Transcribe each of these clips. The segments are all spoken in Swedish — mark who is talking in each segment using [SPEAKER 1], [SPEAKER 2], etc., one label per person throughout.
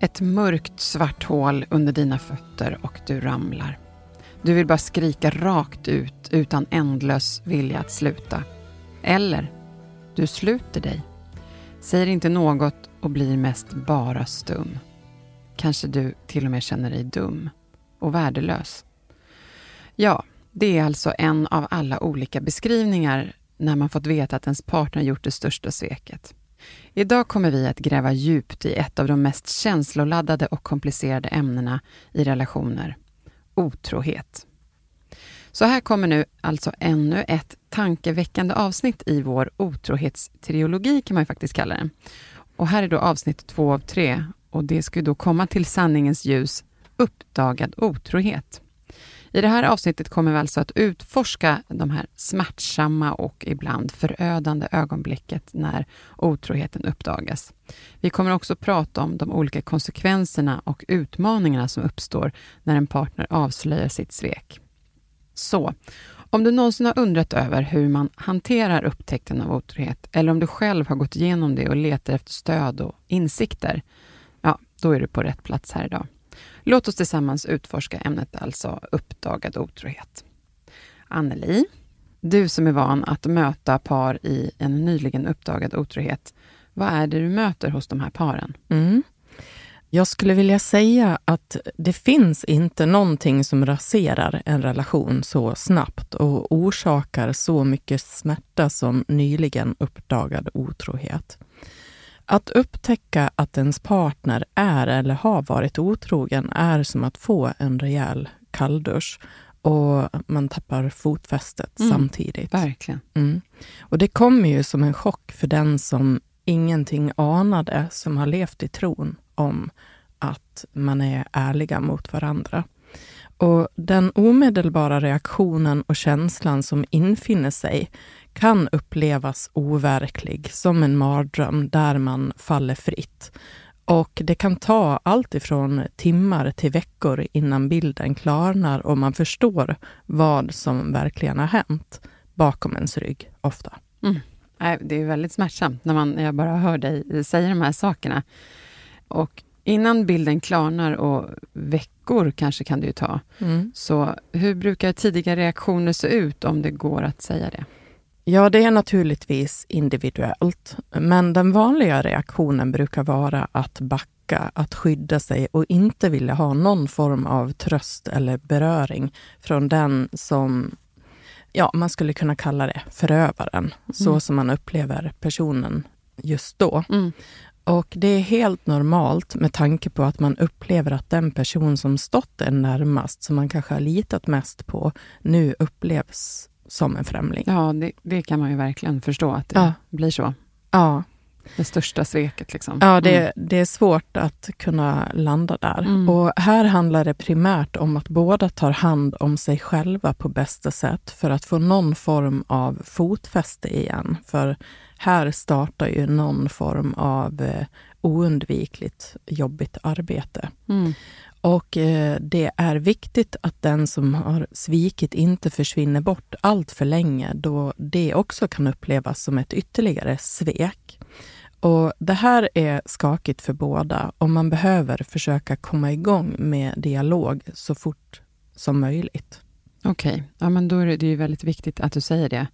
[SPEAKER 1] Ett mörkt svart hål under dina fötter och du ramlar. Du vill bara skrika rakt ut utan ändlös vilja att sluta. Eller, du sluter dig. Säger inte något och blir mest bara stum. Kanske du till och med känner dig dum och värdelös. Ja, det är alltså en av alla olika beskrivningar när man fått veta att ens partner gjort det största sveket. Idag kommer vi att gräva djupt i ett av de mest känsloladdade och komplicerade ämnena i relationer. Otrohet. Så här kommer nu alltså ännu ett tankeväckande avsnitt i vår otrohetstriologi kan man ju faktiskt kalla den. Och här är då avsnitt två av tre och det ska ju då komma till sanningens ljus, uppdagad otrohet. I det här avsnittet kommer vi alltså att utforska de här smärtsamma och ibland förödande ögonblicket när otroheten uppdagas. Vi kommer också prata om de olika konsekvenserna och utmaningarna som uppstår när en partner avslöjar sitt svek. Så, om du någonsin har undrat över hur man hanterar upptäckten av otrohet, eller om du själv har gått igenom det och letar efter stöd och insikter, ja, då är du på rätt plats här idag. Låt oss tillsammans utforska ämnet alltså uppdagad otrohet. Anneli, du som är van att möta par i en nyligen uppdagad otrohet, vad är det du möter hos de här paren?
[SPEAKER 2] Mm. Jag skulle vilja säga att det finns inte någonting som raserar en relation så snabbt och orsakar så mycket smärta som nyligen uppdagad otrohet. Att upptäcka att ens partner är eller har varit otrogen är som att få en rejäl kalldusch och man tappar fotfästet mm, samtidigt.
[SPEAKER 1] Verkligen.
[SPEAKER 2] Mm. Och det kommer ju som en chock för den som ingenting anade, som har levt i tron om att man är ärliga mot varandra. Och den omedelbara reaktionen och känslan som infinner sig kan upplevas overklig, som en mardröm där man faller fritt. Och det kan ta allt ifrån timmar till veckor innan bilden klarnar och man förstår vad som verkligen har hänt bakom ens rygg, ofta.
[SPEAKER 1] Mm. Det är väldigt smärtsamt när, man, jag bara hör dig säga de här sakerna. Och innan bilden klarnar och veckor kanske kan det ju ta. Mm. Så hur brukar tidiga reaktioner se ut om det går att säga det?
[SPEAKER 2] Ja, det är naturligtvis individuellt, men den vanliga reaktionen brukar vara att backa, att skydda sig och inte vilja ha någon form av tröst eller beröring från den som, ja, man skulle kunna kalla det förövaren, mm. så som man upplever personen just då. Mm. Och det är helt normalt med tanke på att man upplever att den person som stått en närmast, som man kanske har litat mest på, nu upplevs som en främling.
[SPEAKER 1] Ja, det, det kan man ju verkligen förstå att det ja. blir så.
[SPEAKER 2] Ja.
[SPEAKER 1] Det största sveket. Liksom.
[SPEAKER 2] Ja, det, mm. det är svårt att kunna landa där. Mm. Och här handlar det primärt om att båda tar hand om sig själva på bästa sätt för att få någon form av fotfäste igen. För här startar ju någon form av eh, oundvikligt jobbigt arbete. Mm. Och eh, det är viktigt att den som har svikit inte försvinner bort allt för länge, då det också kan upplevas som ett ytterligare svek. Och Det här är skakigt för båda och man behöver försöka komma igång med dialog så fort som möjligt.
[SPEAKER 1] Okej, okay. ja, men då är det, är väldigt viktigt att du säger det.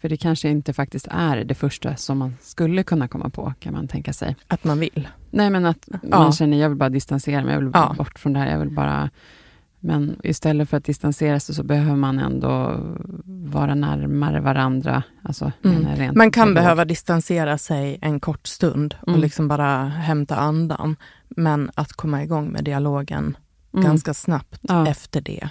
[SPEAKER 1] För det kanske inte faktiskt är det första som man skulle kunna komma på, kan man tänka sig.
[SPEAKER 2] Att man vill?
[SPEAKER 1] Nej, men att man känner, jag vill bara distansera mig, jag vill
[SPEAKER 2] Ja.
[SPEAKER 1] bort från det här, jag vill bara... Men istället för att distansera sig så behöver man ändå vara närmare varandra. Alltså,
[SPEAKER 2] Mm. Man kan behöva distansera sig en kort stund och
[SPEAKER 1] Mm.
[SPEAKER 2] liksom bara hämta andan. Men att komma igång med dialogen
[SPEAKER 1] Mm.
[SPEAKER 2] ganska snabbt
[SPEAKER 1] Ja.
[SPEAKER 2] efter det.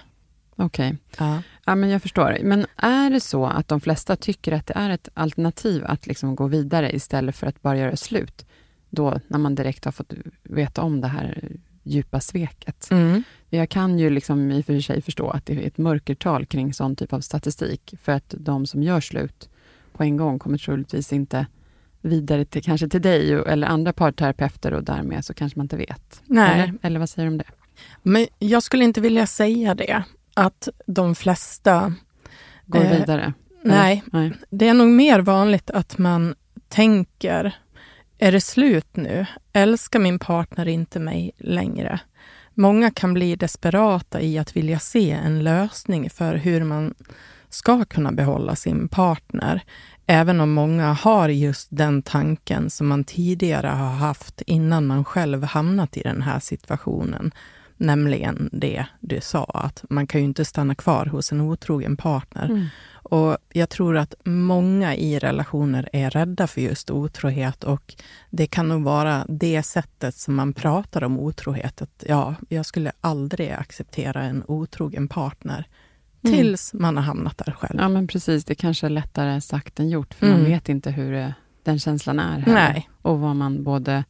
[SPEAKER 1] Okej.
[SPEAKER 2] Ja.
[SPEAKER 1] Ja, men jag förstår. Men är det så att de flesta tycker att det är ett alternativ att liksom gå vidare istället för att bara göra slut? Då, när man direkt har fått veta om det här djupa sveket.
[SPEAKER 2] Mm.
[SPEAKER 1] Jag kan ju liksom i och för sig förstå att det är ett mörkertal kring sån typ av statistik. För att de som gör slut på en gång kommer troligtvis inte vidare till kanske till dig eller andra parterapeuter och därmed så kanske man inte vet.
[SPEAKER 2] Nej.
[SPEAKER 1] Eller, eller vad säger du om det?
[SPEAKER 2] Men jag skulle inte vilja säga det, att de flesta...
[SPEAKER 1] Går
[SPEAKER 2] Eh,
[SPEAKER 1] vidare?
[SPEAKER 2] Nej,
[SPEAKER 1] Nej.
[SPEAKER 2] det är nog mer vanligt att man tänker, är det slut nu? Älskar min partner inte mig längre? Många kan bli desperata i att vilja se en lösning för hur man ska kunna behålla sin partner. Även om många har just den tanken som man tidigare har haft innan man själv hamnat i den här situationen. Nämligen det du sa, att man kan ju inte stanna kvar hos en otrogen partner.
[SPEAKER 1] Mm.
[SPEAKER 2] Och jag tror att många i relationer är rädda för just otrohet och det kan nog vara det sättet som man pratar om otrohet. Att, ja, jag skulle aldrig acceptera en otrogen partner
[SPEAKER 1] Mm.
[SPEAKER 2] tills man har hamnat där själv.
[SPEAKER 1] Ja, men precis. Det kanske är lättare sagt än gjort, för man
[SPEAKER 2] Mm.
[SPEAKER 1] vet inte hur det, den känslan är. Här.
[SPEAKER 2] Nej.
[SPEAKER 1] Och vad man både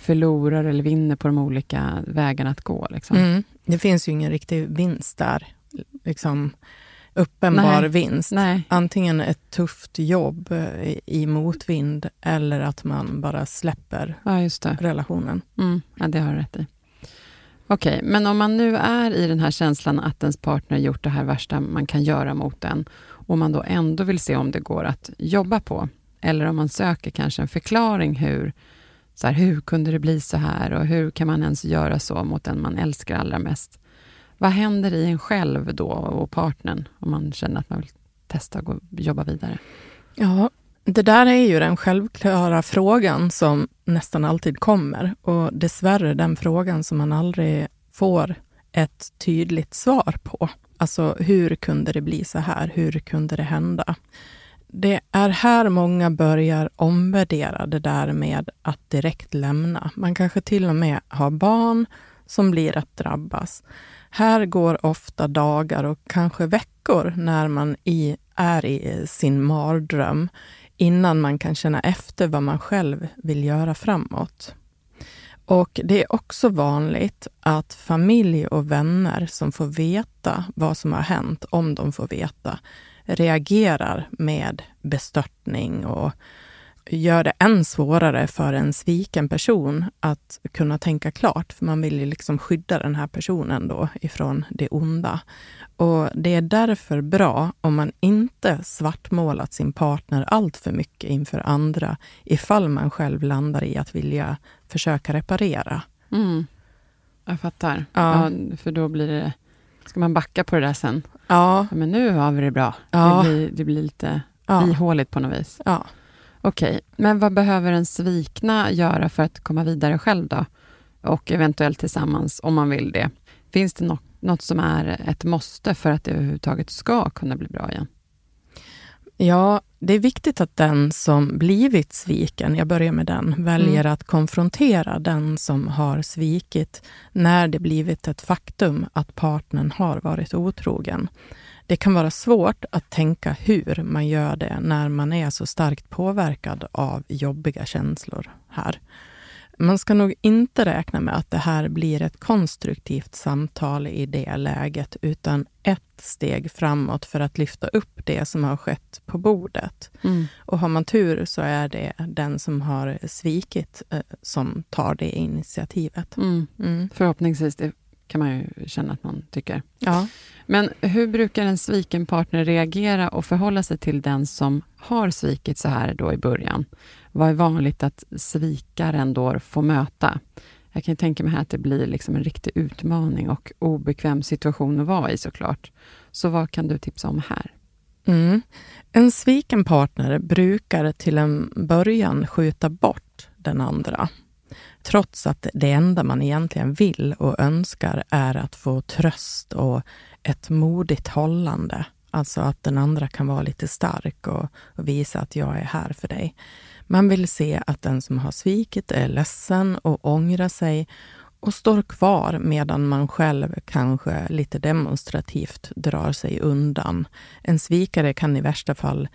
[SPEAKER 1] förlorar eller vinner på de olika vägarna att gå. Liksom.
[SPEAKER 2] Mm. Det finns ju ingen riktig vinst där. Liksom uppenbar
[SPEAKER 1] Nej.
[SPEAKER 2] vinst.
[SPEAKER 1] Nej.
[SPEAKER 2] Antingen ett tufft jobb eh, i- motvind eller att man bara släpper
[SPEAKER 1] Ja,
[SPEAKER 2] relationen.
[SPEAKER 1] Mm. Ja, det har du rätt i. Okej, men om man nu är i den här känslan att ens partner gjort det här värsta man kan göra mot en och man då ändå vill se om det går att jobba på, eller om man söker kanske en förklaring hur, så här, hur kunde det bli så här och hur kan man ens göra så mot den man älskar allra mest? Vad händer i en själv då och partnern om man känner att man vill testa att gå, jobba vidare?
[SPEAKER 2] Ja, det där är ju den självklara frågan som nästan alltid kommer och dessvärre den frågan som man aldrig får ett tydligt svar på. Alltså, hur kunde det bli så här? Hur kunde det hända? Det är här många börjar omvärdera det där med att direkt lämna. Man kanske till och med har barn som blir att drabbas. Här går ofta dagar och kanske veckor när man i, är i sin mardröm innan man kan känna efter vad man själv vill göra framåt. Och det är också vanligt att familj och vänner som får veta vad som har hänt, om de får veta, reagerar med bestörtning och gör det än svårare för en sviken person att kunna tänka klart, för man vill ju liksom skydda den här personen då ifrån det onda. Och det är därför bra om man inte svartmålat sin partner allt för mycket inför andra, ifall man själv landar i att vilja försöka reparera.
[SPEAKER 1] Mm. Jag fattar.
[SPEAKER 2] Ja.
[SPEAKER 1] Ja, för då blir det... Ska man backa på det där sen?
[SPEAKER 2] Ja,
[SPEAKER 1] Ja, men nu har vi det bra.
[SPEAKER 2] Ja.
[SPEAKER 1] Det, blir, det blir lite
[SPEAKER 2] ja,
[SPEAKER 1] ihåligt på något vis.
[SPEAKER 2] ja.
[SPEAKER 1] Okej, men vad behöver en svikna göra för att komma vidare själv då? Och eventuellt tillsammans, om man vill det. Finns det något, något som är ett måste för att det överhuvudtaget ska kunna bli bra igen?
[SPEAKER 2] Ja, det är viktigt att den som blivit sviken, jag börjar med den, väljer att konfrontera den som har svikit när det blivit ett faktum att partnern har varit otrogen. Det kan vara svårt att tänka hur man gör det när man är så starkt påverkad av jobbiga känslor här. Man ska nog inte räkna med att det här blir ett konstruktivt samtal i det läget, utan ett steg framåt för att lyfta upp det som har skett på bordet.
[SPEAKER 1] Mm.
[SPEAKER 2] Och har man tur så är det den som har svikit eh, som tar det initiativet.
[SPEAKER 1] Mm.
[SPEAKER 2] Mm.
[SPEAKER 1] Förhoppningsvis, det kan man ju känna att man tycker.
[SPEAKER 2] Ja.
[SPEAKER 1] Men hur brukar en sviken partner reagera och förhålla sig till den som har svikit så här då i början? Vad är vanligt att svikaren då får möta? Jag kan ju tänka mig här att det blir liksom en riktig utmaning och obekväm situation att vara i såklart. Så vad kan du tipsa om här?
[SPEAKER 2] Mm. En sviken partner brukar till en början skjuta bort den andra. Trots att det enda man egentligen vill och önskar är att få tröst och ett modigt hållande. Alltså att den andra kan vara lite stark och, och visa att jag är här för dig. Man vill se att den som har svikit är ledsen och ångrar sig och står kvar medan man själv kanske lite demonstrativt drar sig undan. En svikare kan i värsta fall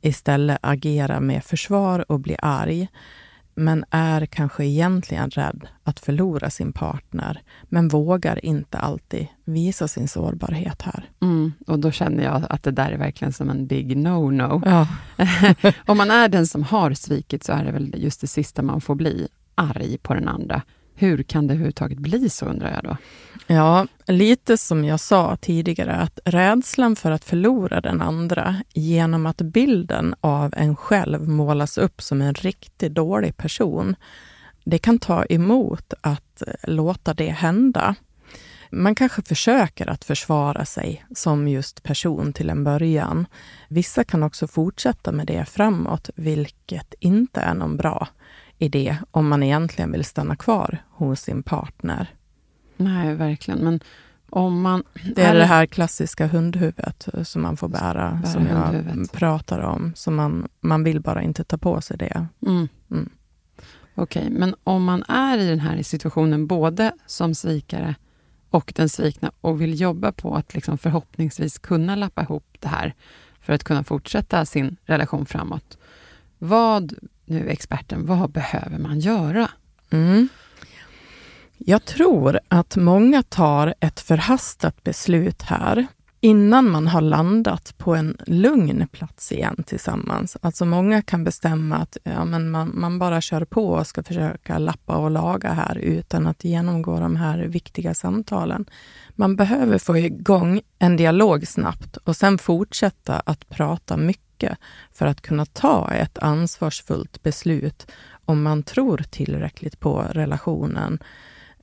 [SPEAKER 2] istället agera med försvar och bli arg men är kanske egentligen rädd att förlora sin partner, men vågar inte alltid visa sin sårbarhet här.
[SPEAKER 1] Mm, och då känner jag att det där är verkligen som en big no-no.
[SPEAKER 2] Ja.
[SPEAKER 1] Om man är den som har svikit, så är det väl just det sista man får bli, arg på den andra. Hur kan det överhuvudtaget bli så, undrar jag då?
[SPEAKER 2] Ja, lite som jag sa tidigare, att rädslan för att förlora den andra genom att bilden av en själv målas upp som en riktigt dålig person, det kan ta emot att eh, låta det hända. Man kanske försöker att försvara sig som just person till en början. Vissa kan också fortsätta med det framåt, vilket inte är någon bra idé om man egentligen vill stanna kvar hos sin partner.
[SPEAKER 1] Nej, verkligen. Men om man...
[SPEAKER 2] Det är det här klassiska hundhuvudet som man får bära, bära som jag hundhuvudet. pratar om. Så man, man vill bara inte ta på sig det.
[SPEAKER 1] Mm. Mm. Okej, okay, men om man är i den här situationen, både som svikare och den svikna, och vill jobba på att liksom förhoppningsvis kunna lappa ihop det här, för att kunna fortsätta sin relation framåt. Vad, nu experten, vad behöver man göra?
[SPEAKER 2] Mm. Jag tror att många tar ett förhastat beslut här innan man har landat på en lugn plats igen tillsammans. Alltså många kan bestämma att ja, men man, man bara kör på och ska försöka lappa och laga här utan att genomgå de här viktiga samtalen. Man behöver få igång en dialog snabbt och sen fortsätta att prata mycket för att kunna ta ett ansvarsfullt beslut om man tror tillräckligt på relationen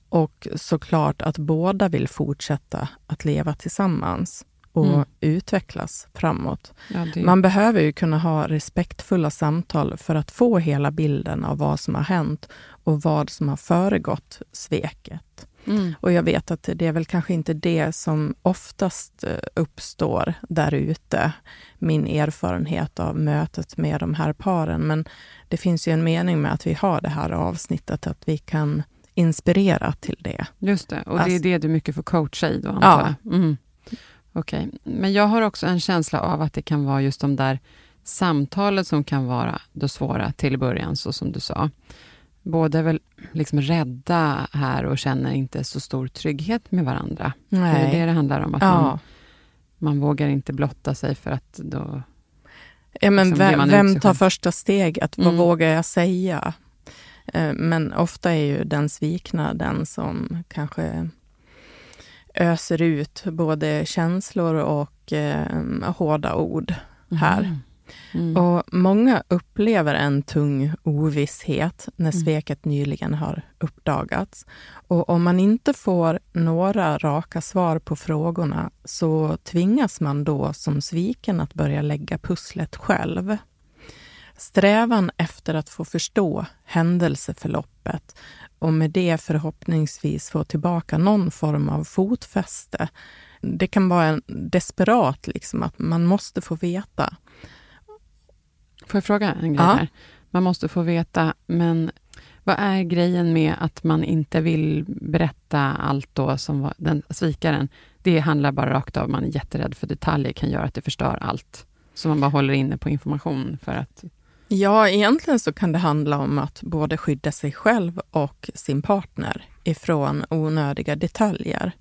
[SPEAKER 2] och såklart att båda vill fortsätta att leva tillsammans och mm. utvecklas framåt. Ja, det... Man behöver ju kunna ha respektfulla samtal för att få hela bilden av vad som har hänt och vad som har föregått sveket. Mm. Och jag vet att det är väl kanske inte det som oftast eh, uppstår där ute, min erfarenhet av mötet med de här paren. Men det finns ju en mening med att vi har det här avsnittet, att vi kan inspirera till det.
[SPEAKER 1] Just det, och det är alltså- det du mycket får coacha i då, antar ja. jag? Mm. Okej, okay. men jag har också en känsla av att det kan vara just de där samtalet som kan vara det svåra till början, så som du sa. Båda är väl liksom rädda här och känner inte så stor trygghet med varandra. Nej. Det är det det handlar om, att ja. man, man vågar inte blotta sig för att då...
[SPEAKER 2] Ja, men liksom vem, vem tar första steget? Mm. Vad vågar jag säga? Eh, men ofta är ju den svikna den som kanske öser ut både känslor och eh, hårda ord här. Mm. Mm. Och Många upplever en tung ovisshet när mm. sveket nyligen har uppdagats. Och om man inte får några raka svar på frågorna så tvingas man då som sviken att börja lägga pusslet själv. Strävan efter att få förstå händelseförloppet och med det förhoppningsvis få tillbaka någon form av fotfäste. Det kan vara en desperat, liksom, att man måste få veta.
[SPEAKER 1] Får jag fråga en grej ja. här? Man måste få veta, men vad är grejen med att man inte vill berätta allt då som den svikaren? Det handlar bara rakt av, man är jätterädd för detaljer, kan göra att det förstör allt. Så man bara håller inne på information för att
[SPEAKER 2] Ja, egentligen så kan det handla om att både skydda sig själv och sin partner ifrån onödiga detaljer.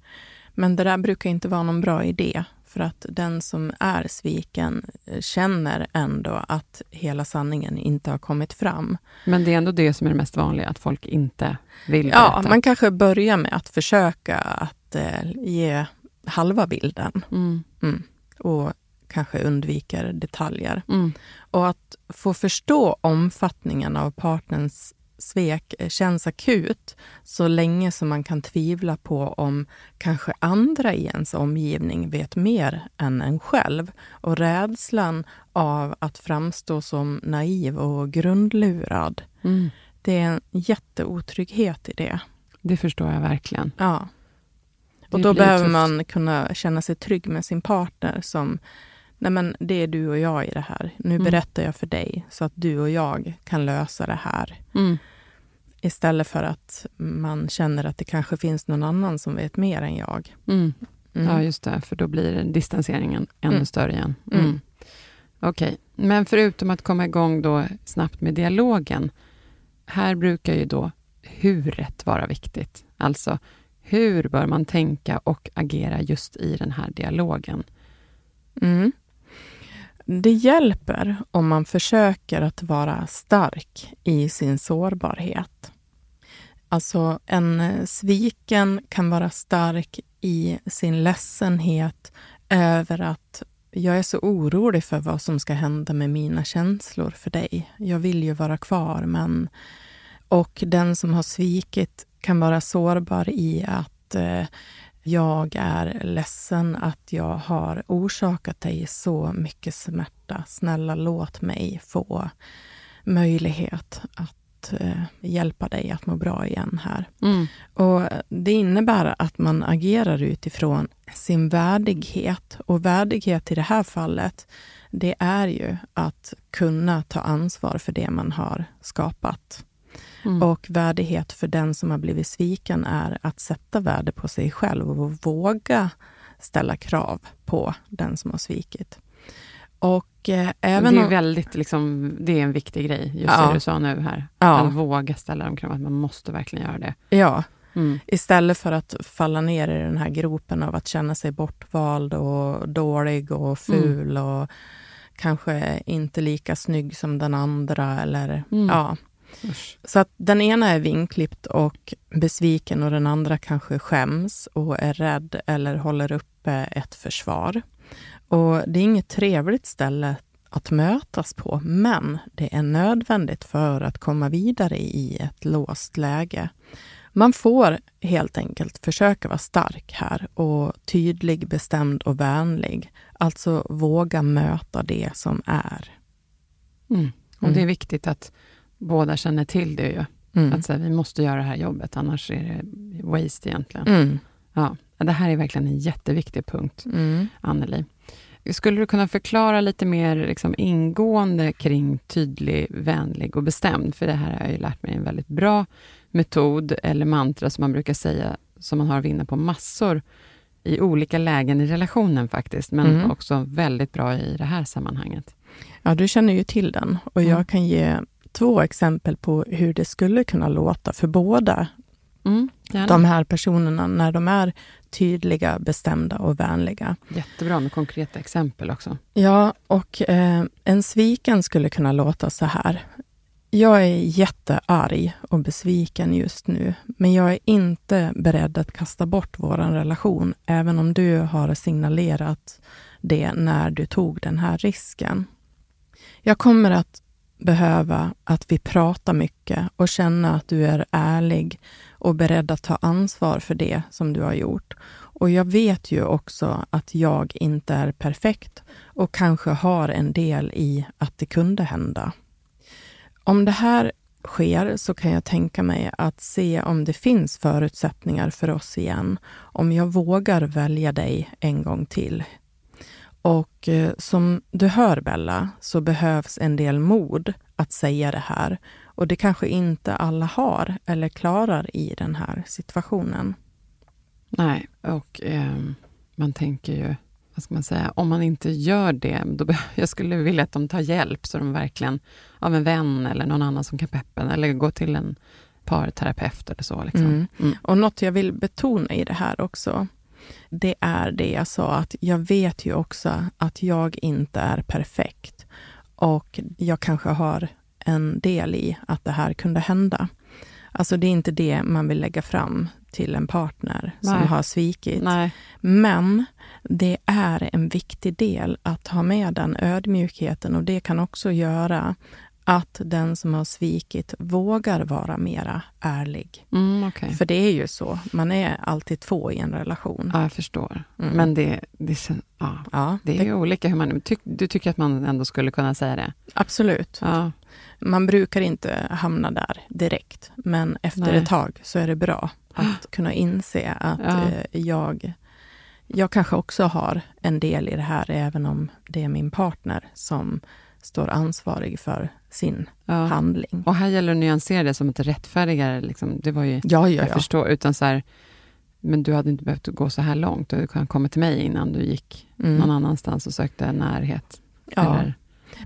[SPEAKER 2] Men det där brukar inte vara någon bra idé, för att den som är sviken känner ändå att hela sanningen inte har kommit fram.
[SPEAKER 1] Men det är ändå det som är det mest vanliga, att folk inte vill
[SPEAKER 2] berätta? Ja, man kanske börjar med att försöka att eh, ge halva bilden. Mm. Mm. Och kanske undviker detaljer. Mm. Och att få förstå omfattningen av partners svek känns akut så länge som man kan tvivla på om kanske andra i ens omgivning vet mer än en själv. Och rädslan av att framstå som naiv och grundlurad, mm. det är en jätteotrygghet i det.
[SPEAKER 1] Det förstår jag verkligen.
[SPEAKER 2] Ja. Och då behöver tufft. man kunna känna sig trygg med sin partner som Nej, men det är du och jag i det här. Nu mm. berättar jag för dig så att du och jag kan lösa det här. Mm. Istället för att man känner att det kanske finns någon annan som vet mer än jag.
[SPEAKER 1] Mm. mm. Ja, just det, för då blir distanseringen ännu mm. större igen. Mm. Okej, okay. men förutom att komma igång då snabbt med dialogen, här brukar ju då huret vara viktigt. Alltså, hur bör man tänka och agera just i den här dialogen?
[SPEAKER 2] Mm. Det hjälper om man försöker att vara stark i sin sårbarhet. Alltså, en eh, sviken kan vara stark i sin ledsenhet över att jag är så orolig för vad som ska hända med mina känslor för dig. Jag vill ju vara kvar, men... Och den som har svikit kan vara sårbar i att eh, jag är ledsen att jag har orsakat dig så mycket smärta. Snälla låt mig få möjlighet att eh, hjälpa dig att må bra igen här. Mm. Och Det innebär att man agerar utifrån sin värdighet. Och värdighet i det här fallet, det är ju att kunna ta ansvar för det man har skapat. Mm. Och värdighet för den som har blivit sviken är att sätta värde på sig själv och våga ställa krav på den som har svikit. Och, eh, även
[SPEAKER 1] det är väldigt, liksom, det är en viktig grej, just ja. det du sa nu här. Ja. Att våga ställa de kraven, man måste verkligen göra det.
[SPEAKER 2] Ja, mm. istället för att falla ner i den här gropen av att känna sig bortvald och dålig och mm. ful mm. och kanske inte lika snygg som den andra. Eller, mm. ja. Så att den ena är vinklippt och besviken och den andra kanske skäms och är rädd eller håller uppe ett försvar. Och det är inget trevligt ställe att mötas på, men det är nödvändigt för att komma vidare i ett låst läge. Man får helt enkelt försöka vara stark här och tydlig, bestämd och vänlig. Alltså våga möta det som är.
[SPEAKER 1] Mm. Och det är viktigt att båda känner till det ju. Mm. Att så här, vi måste göra det här jobbet, annars är det waste egentligen. Mm. Ja, det här är verkligen en jätteviktig punkt, mm. Anneli. Skulle du kunna förklara lite mer liksom, ingående kring tydlig, vänlig och bestämd? För det här har jag ju lärt mig en väldigt bra metod, eller mantra som man brukar säga, som man har att vinna på massor i olika lägen i relationen faktiskt, men mm. också väldigt bra i det här sammanhanget.
[SPEAKER 2] Ja, du känner ju till den och jag mm. kan ge två exempel på hur det skulle kunna låta för båda mm, de här personerna när de är tydliga, bestämda och vänliga.
[SPEAKER 1] Jättebra med konkreta exempel också.
[SPEAKER 2] Ja, och eh, en sviken skulle kunna låta så här. Jag är jättearg och besviken just nu, men jag är inte beredd att kasta bort vår relation, även om du har signalerat det när du tog den här risken. Jag kommer att behöva att vi pratar mycket och känna att du är ärlig och beredd att ta ansvar för det som du har gjort. Och jag vet ju också att jag inte är perfekt och kanske har en del i att det kunde hända. Om det här sker så kan jag tänka mig att se om det finns förutsättningar för oss igen. Om jag vågar välja dig en gång till. Och eh, som du hör Bella, så behövs en del mod att säga det här. Och det kanske inte alla har eller klarar i den här situationen.
[SPEAKER 1] Nej, och eh, man tänker ju, vad ska man säga, om man inte gör det, då jag skulle vilja att de tar hjälp, så de verkligen, av en vän eller någon annan som kan peppa eller gå till en parterapeut eller så. Liksom. Mm.
[SPEAKER 2] Mm. Och något jag vill betona i det här också, det är det jag sa, att jag vet ju också att jag inte är perfekt. Och jag kanske har en del i att det här kunde hända. Alltså det är inte det man vill lägga fram till en partner Nej. som har svikit. Nej. Men det är en viktig del att ha med den ödmjukheten och det kan också göra att den som har svikit vågar vara mera ärlig.
[SPEAKER 1] Mm, okay.
[SPEAKER 2] För det är ju så, man är alltid två i en relation.
[SPEAKER 1] Ja, jag förstår. Mm. Men det, det, ja, ja, det är det, ju olika hur man... Ty, du tycker att man ändå skulle kunna säga det?
[SPEAKER 2] Absolut.
[SPEAKER 1] Ja.
[SPEAKER 2] Man brukar inte hamna där direkt, men efter Nej. ett tag så är det bra att kunna inse att ja. Eh, jag, jag kanske också har en del i det här, även om det är min partner som står ansvarig för sin ja. handling.
[SPEAKER 1] Och här gäller det att nyansera det som inte rättfärdigar, liksom, det var ju,
[SPEAKER 2] ja, ja,
[SPEAKER 1] jag förstår, utan så här, men du hade inte behövt gå så här långt, du hade kommit till mig innan du gick mm. någon annanstans och sökte närhet.
[SPEAKER 2] Ja. Eller,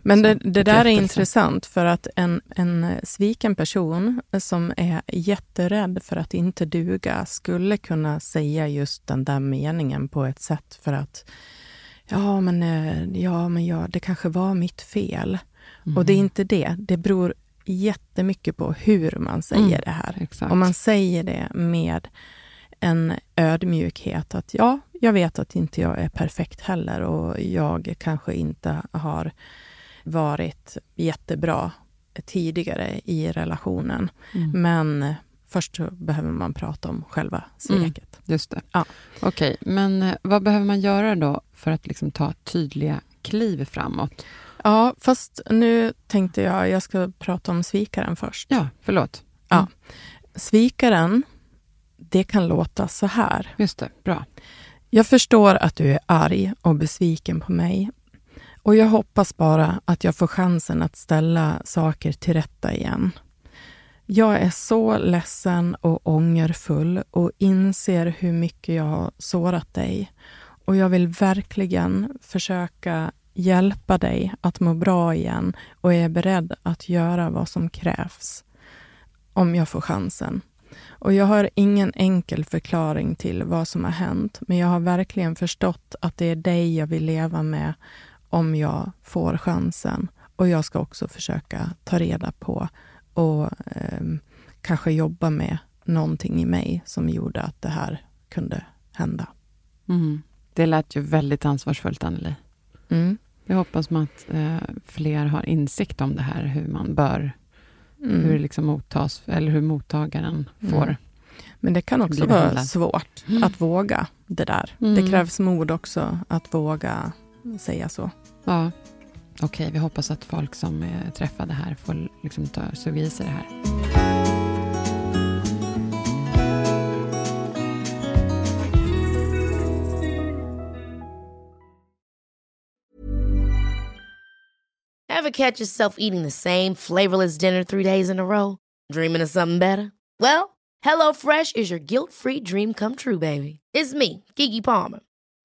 [SPEAKER 2] men det, det där är intressant för att en, en sviken person som är jätterädd för att inte duga skulle kunna säga just den där meningen på ett sätt för att ja, men, eh, ja, men ja, det kanske var mitt fel. Mm. Och det är inte det. Det beror jättemycket på hur man säger mm. det här.
[SPEAKER 1] Exakt.
[SPEAKER 2] Om man säger det med en ödmjukhet att ja, jag vet att inte jag är perfekt heller och jag kanske inte har varit jättebra tidigare i relationen. Mm. Men först så behöver man prata om själva sveket.
[SPEAKER 1] Mm, just det. Ja. Okej, okay, men eh, vad behöver man göra då för att liksom ta tydliga kliv framåt?
[SPEAKER 2] Ja, fast nu tänkte jag jag ska prata om svikaren först.
[SPEAKER 1] Ja, förlåt.
[SPEAKER 2] Mm. Ja. Svikaren, det kan låta så här.
[SPEAKER 1] Just det, bra.
[SPEAKER 2] Jag förstår att du är arg och besviken på mig och jag hoppas bara att jag får chansen att ställa saker till rätta igen. Jag är så ledsen och ångerfull och inser hur mycket jag har sårat dig. Och jag vill verkligen försöka hjälpa dig att må bra igen och är beredd att göra vad som krävs om jag får chansen. Och jag har ingen enkel förklaring till vad som har hänt, men jag har verkligen förstått att det är dig jag vill leva med om jag får chansen. Och jag ska också försöka ta reda på och eh, kanske jobba med någonting i mig som gjorde att det här kunde hända.
[SPEAKER 1] Mm. Det lät ju väldigt ansvarsfullt, Anneli.
[SPEAKER 2] Mm.
[SPEAKER 1] Jag hoppas man att eh, fler har insikt om det här, hur man bör, mm. hur liksom mottas, eller hur mottagaren mm. får
[SPEAKER 2] Men det kan också vara svårt mm. att våga det där. Det mm. krävs mod också att våga säga så.
[SPEAKER 1] Ja, okej, vi hoppas att folk som är träffade här får liksom ta, suga i sig det här.
[SPEAKER 3] Have catch yourself eating the same flavorless dinner three days in a row? Dreaming of something better? Well, hello fresh is your guilt free dream come true baby. It's me, Gigi Palmer.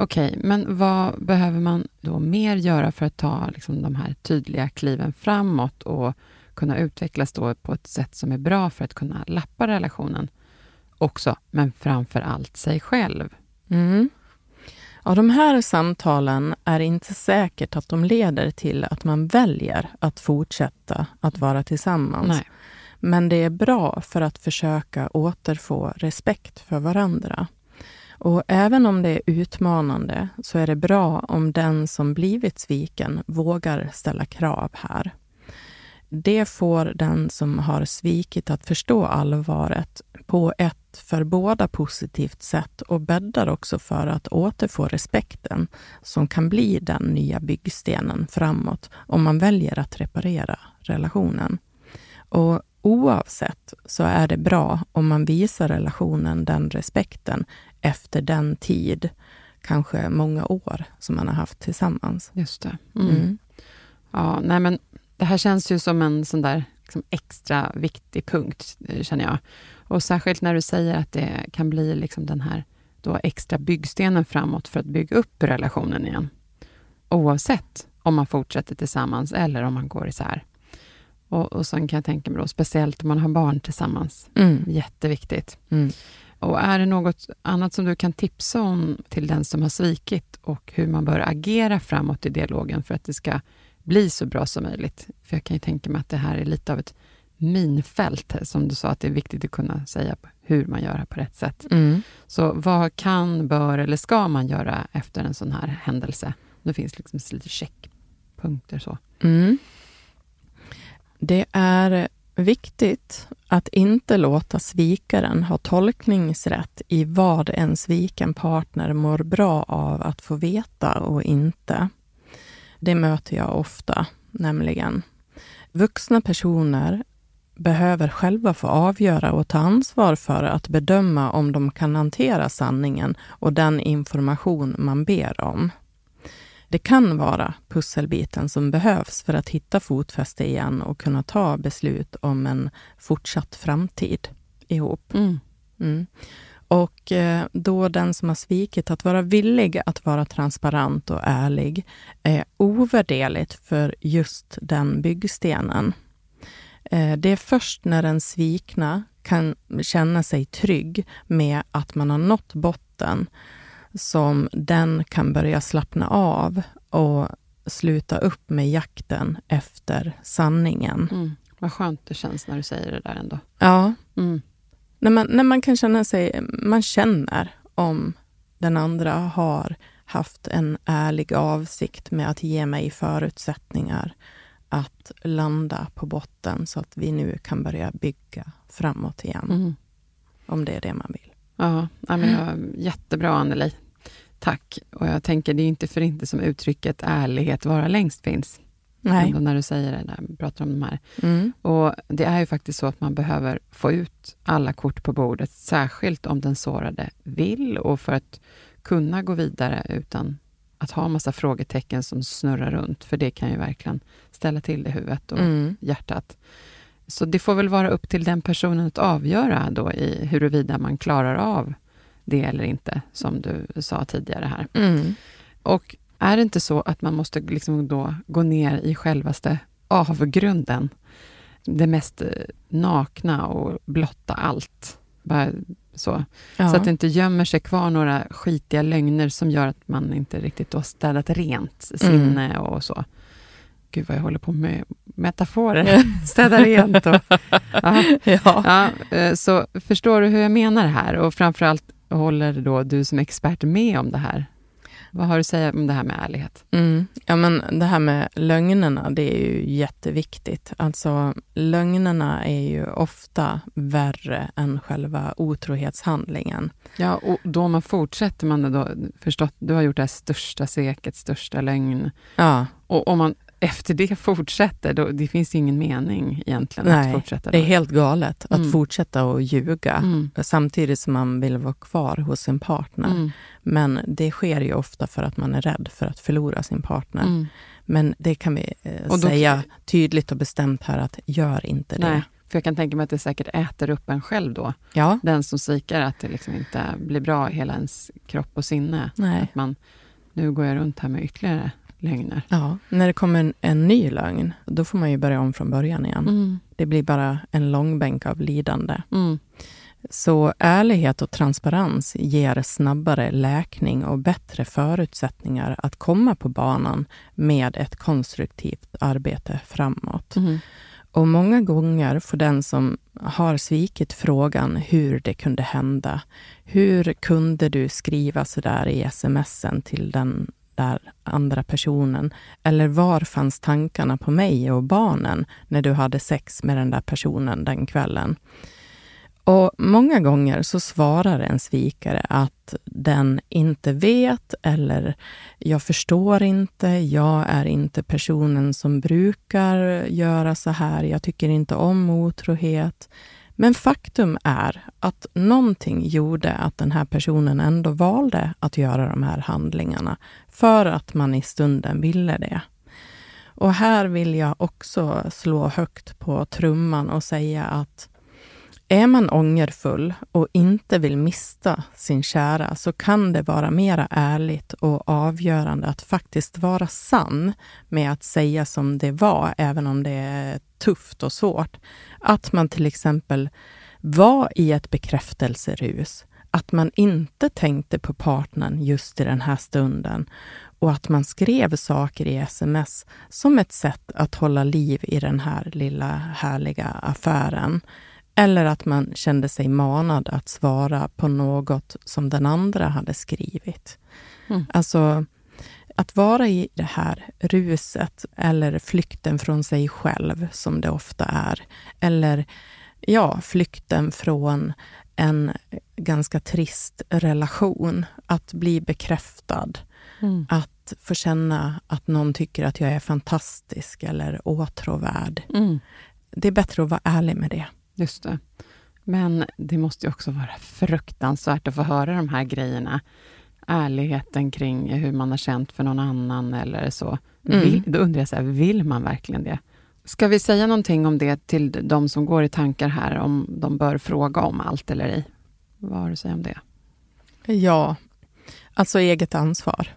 [SPEAKER 1] Okej, okay, men vad behöver man då mer göra för att ta liksom, de här tydliga kliven framåt och kunna utvecklas då på ett sätt som är bra för att kunna lappa relationen också, men framför allt sig själv.
[SPEAKER 2] Mm. Ja, de här samtalen är inte säkert att de leder till att man väljer att fortsätta att vara tillsammans.
[SPEAKER 1] Nej.
[SPEAKER 2] Men det är bra för att försöka återfå respekt för varandra. Och även om det är utmanande så är det bra om den som blivit sviken vågar ställa krav här. Det får den som har svikit att förstå allvaret på ett för båda positivt sätt och bäddar också för att återfå respekten som kan bli den nya byggstenen framåt om man väljer att reparera relationen. Och oavsett så är det bra om man visar relationen den respekten efter den tid, kanske många år, som man har haft tillsammans.
[SPEAKER 1] Just det. Mm. Mm. Ja, nej men det här känns ju som en sån där liksom extra viktig punkt, eh, känner jag. Och särskilt när du säger att det kan bli liksom den här då extra byggstenen framåt för att bygga upp relationen igen. Oavsett om man fortsätter tillsammans eller om man går isär. Och, och sen kan jag tänka mig då, speciellt om man har barn tillsammans. Mm. Jätteviktigt. Mm. Och är det något annat som du kan tipsa om till den som har svikit och hur man bör agera framåt i dialogen för att det ska bli så bra som möjligt? För jag kan ju tänka mig att det här är lite av ett minfält, som du sa, att det är viktigt att kunna säga hur man gör på rätt sätt. Mm. Så vad kan, bör eller ska man göra efter en sån här händelse? Det finns liksom lite checkpunkter så. Mm.
[SPEAKER 2] Det är viktigt att inte låta svikaren ha tolkningsrätt i vad en sviken partner mår bra av att få veta och inte. Det möter jag ofta, nämligen. Vuxna personer behöver själva få avgöra och ta ansvar för att bedöma om de kan hantera sanningen och den information man ber om. Det kan vara pusselbiten som behövs för att hitta fotfäste igen och kunna ta beslut om en fortsatt framtid ihop. Mm. Mm. Och eh, då den som har svikit, att vara villig att vara transparent och ärlig, är ovärderligt för just den byggstenen. Eh, det är först när den svikna kan känna sig trygg med att man har nått botten som den kan börja slappna av och sluta upp med jakten efter sanningen. Mm.
[SPEAKER 1] Vad skönt det känns när du säger det där ändå.
[SPEAKER 2] Ja. Mm. När, man, när man kan känna sig, man känner om den andra har haft en ärlig avsikt med att ge mig förutsättningar att landa på botten så att vi nu kan börja bygga framåt igen. Mm. Om det är det man vill.
[SPEAKER 1] Ja, men ja, jättebra Anneli. Tack. Och jag tänker, det är inte för inte som uttrycket ärlighet vara längst finns. Nej. Ändå när du säger det, när vi pratar om de här. Mm. Och Det är ju faktiskt så att man behöver få ut alla kort på bordet, särskilt om den sårade vill och för att kunna gå vidare utan att ha massa frågetecken som snurrar runt, för det kan ju verkligen ställa till det i huvudet och mm. hjärtat. Så det får väl vara upp till den personen att avgöra då i huruvida man klarar av det eller inte, som du sa tidigare här. Mm. Och är det inte så att man måste liksom då gå ner i självaste avgrunden, det mest eh, nakna och blotta allt? Bara så. Ja. så att det inte gömmer sig kvar några skitiga lögner som gör att man inte riktigt har städat rent sinne mm. och så. Gud vad jag håller på med metaforer. Städa rent och... ja. ja. Eh, så förstår du hur jag menar här? Och framförallt håller då du som expert med om det här? Vad har du att säga om det här med ärlighet?
[SPEAKER 2] Mm. Ja, men det här med lögnerna, det är ju jätteviktigt. Alltså, lögnerna är ju ofta värre än själva otrohetshandlingen.
[SPEAKER 1] Ja, och då man fortsätter man då, förstått, du har gjort det här största sveket, största lögn. Ja. Och om man efter det fortsätter, då, det finns ingen mening egentligen
[SPEAKER 2] Nej,
[SPEAKER 1] att fortsätta.
[SPEAKER 2] Då. det är helt galet att mm. fortsätta att ljuga mm. samtidigt som man vill vara kvar hos sin partner. Mm. Men det sker ju ofta för att man är rädd för att förlora sin partner. Mm. Men det kan vi eh, säga tydligt och bestämt här att gör inte det. Nej,
[SPEAKER 1] för jag kan tänka mig att det säkert äter upp en själv då. Ja. Den som svikar, att det liksom inte blir bra hela ens kropp och sinne. Nej. Att man, nu går jag runt här med ytterligare lögner.
[SPEAKER 2] Ja, när det kommer en, en ny lögn, då får man ju börja om från början igen. Mm. Det blir bara en långbänk av lidande. Mm. Så ärlighet och transparens ger snabbare läkning och bättre förutsättningar att komma på banan med ett konstruktivt arbete framåt. Mm. Och många gånger får den som har svikit frågan hur det kunde hända. Hur kunde du skriva så där i smsen till den där andra personen? Eller var fanns tankarna på mig och barnen när du hade sex med den där personen den kvällen? Och många gånger så svarar en svikare att den inte vet eller jag förstår inte, jag är inte personen som brukar göra så här, jag tycker inte om otrohet. Men faktum är att någonting gjorde att den här personen ändå valde att göra de här handlingarna, för att man i stunden ville det. Och här vill jag också slå högt på trumman och säga att är man ångerfull och inte vill mista sin kära så kan det vara mera ärligt och avgörande att faktiskt vara sann med att säga som det var, även om det är tufft och svårt. Att man till exempel var i ett bekräftelserus, att man inte tänkte på partnern just i den här stunden och att man skrev saker i sms som ett sätt att hålla liv i den här lilla härliga affären. Eller att man kände sig manad att svara på något som den andra hade skrivit. Mm. Alltså, att vara i det här ruset eller flykten från sig själv, som det ofta är. Eller ja, flykten från en ganska trist relation. Att bli bekräftad. Mm. Att få känna att någon tycker att jag är fantastisk eller åtråvärd. Mm. Det är bättre att vara ärlig med det.
[SPEAKER 1] Just det. Men det måste ju också vara fruktansvärt att få höra de här grejerna. Ärligheten kring hur man har känt för någon annan eller så. Mm. Vill, då undrar jag, så här, vill man verkligen det? Ska vi säga någonting om det till de som går i tankar här, om de bör fråga om allt eller ej? Vad har du att säga om det?
[SPEAKER 2] Ja, alltså eget ansvar.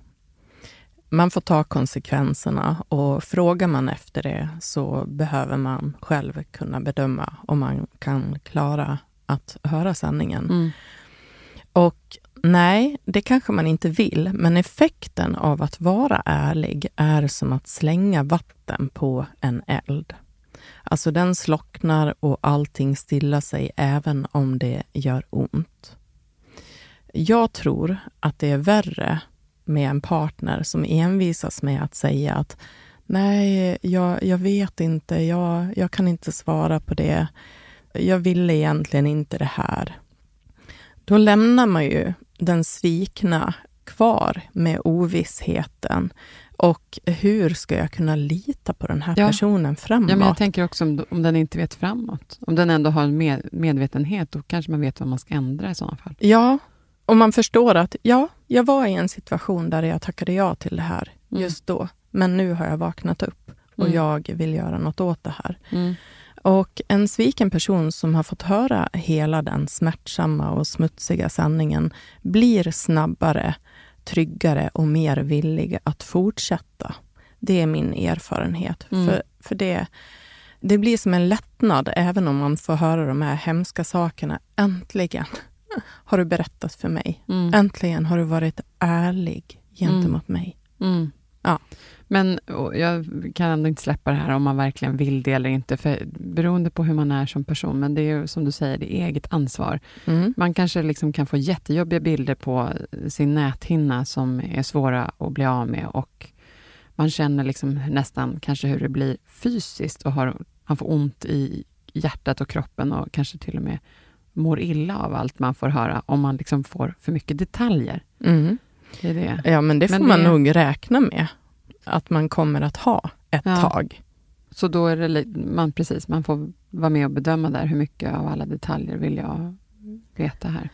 [SPEAKER 2] Man får ta konsekvenserna och frågar man efter det så behöver man själv kunna bedöma om man kan klara att höra sanningen. Mm. Och nej, det kanske man inte vill, men effekten av att vara ärlig är som att slänga vatten på en eld. Alltså den slocknar och allting stillar sig även om det gör ont. Jag tror att det är värre med en partner som envisas med att säga att nej, jag, jag vet inte, jag, jag kan inte svara på det. Jag ville egentligen inte det här. Då lämnar man ju den svikna kvar med ovissheten. Och hur ska jag kunna lita på den här ja. personen framåt?
[SPEAKER 1] Ja, men jag tänker också om, om den inte vet framåt. Om den ändå har en med, medvetenhet, då kanske man vet vad man ska ändra i sådana fall.
[SPEAKER 2] Ja, och man förstår att ja, jag var i en situation där jag tackade ja till det här mm. just då. Men nu har jag vaknat upp och mm. jag vill göra något åt det här. Mm. Och en sviken person som har fått höra hela den smärtsamma och smutsiga sanningen blir snabbare, tryggare och mer villig att fortsätta. Det är min erfarenhet. Mm. För, för det, det blir som en lättnad, även om man får höra de här hemska sakerna. Äntligen har du berättat för mig. Mm. Äntligen har du varit ärlig gentemot mm. mig. Mm.
[SPEAKER 1] Ja. Men jag kan ändå inte släppa det här om man verkligen vill det eller inte, för beroende på hur man är som person, men det är ju som du säger, det är eget ansvar. Mm. Man kanske liksom kan få jättejobbiga bilder på sin näthinna som är svåra att bli av med och man känner liksom nästan kanske hur det blir fysiskt och har, man får ont i hjärtat och kroppen och kanske till och med mår illa av allt man får höra, om man liksom får för mycket detaljer. Mm.
[SPEAKER 2] Det det. Ja, men det får men man det... nog räkna med, att man kommer att ha ett ja. tag.
[SPEAKER 1] Så då är det man, precis, man får vara med och bedöma där, hur mycket av alla detaljer vill jag veta här?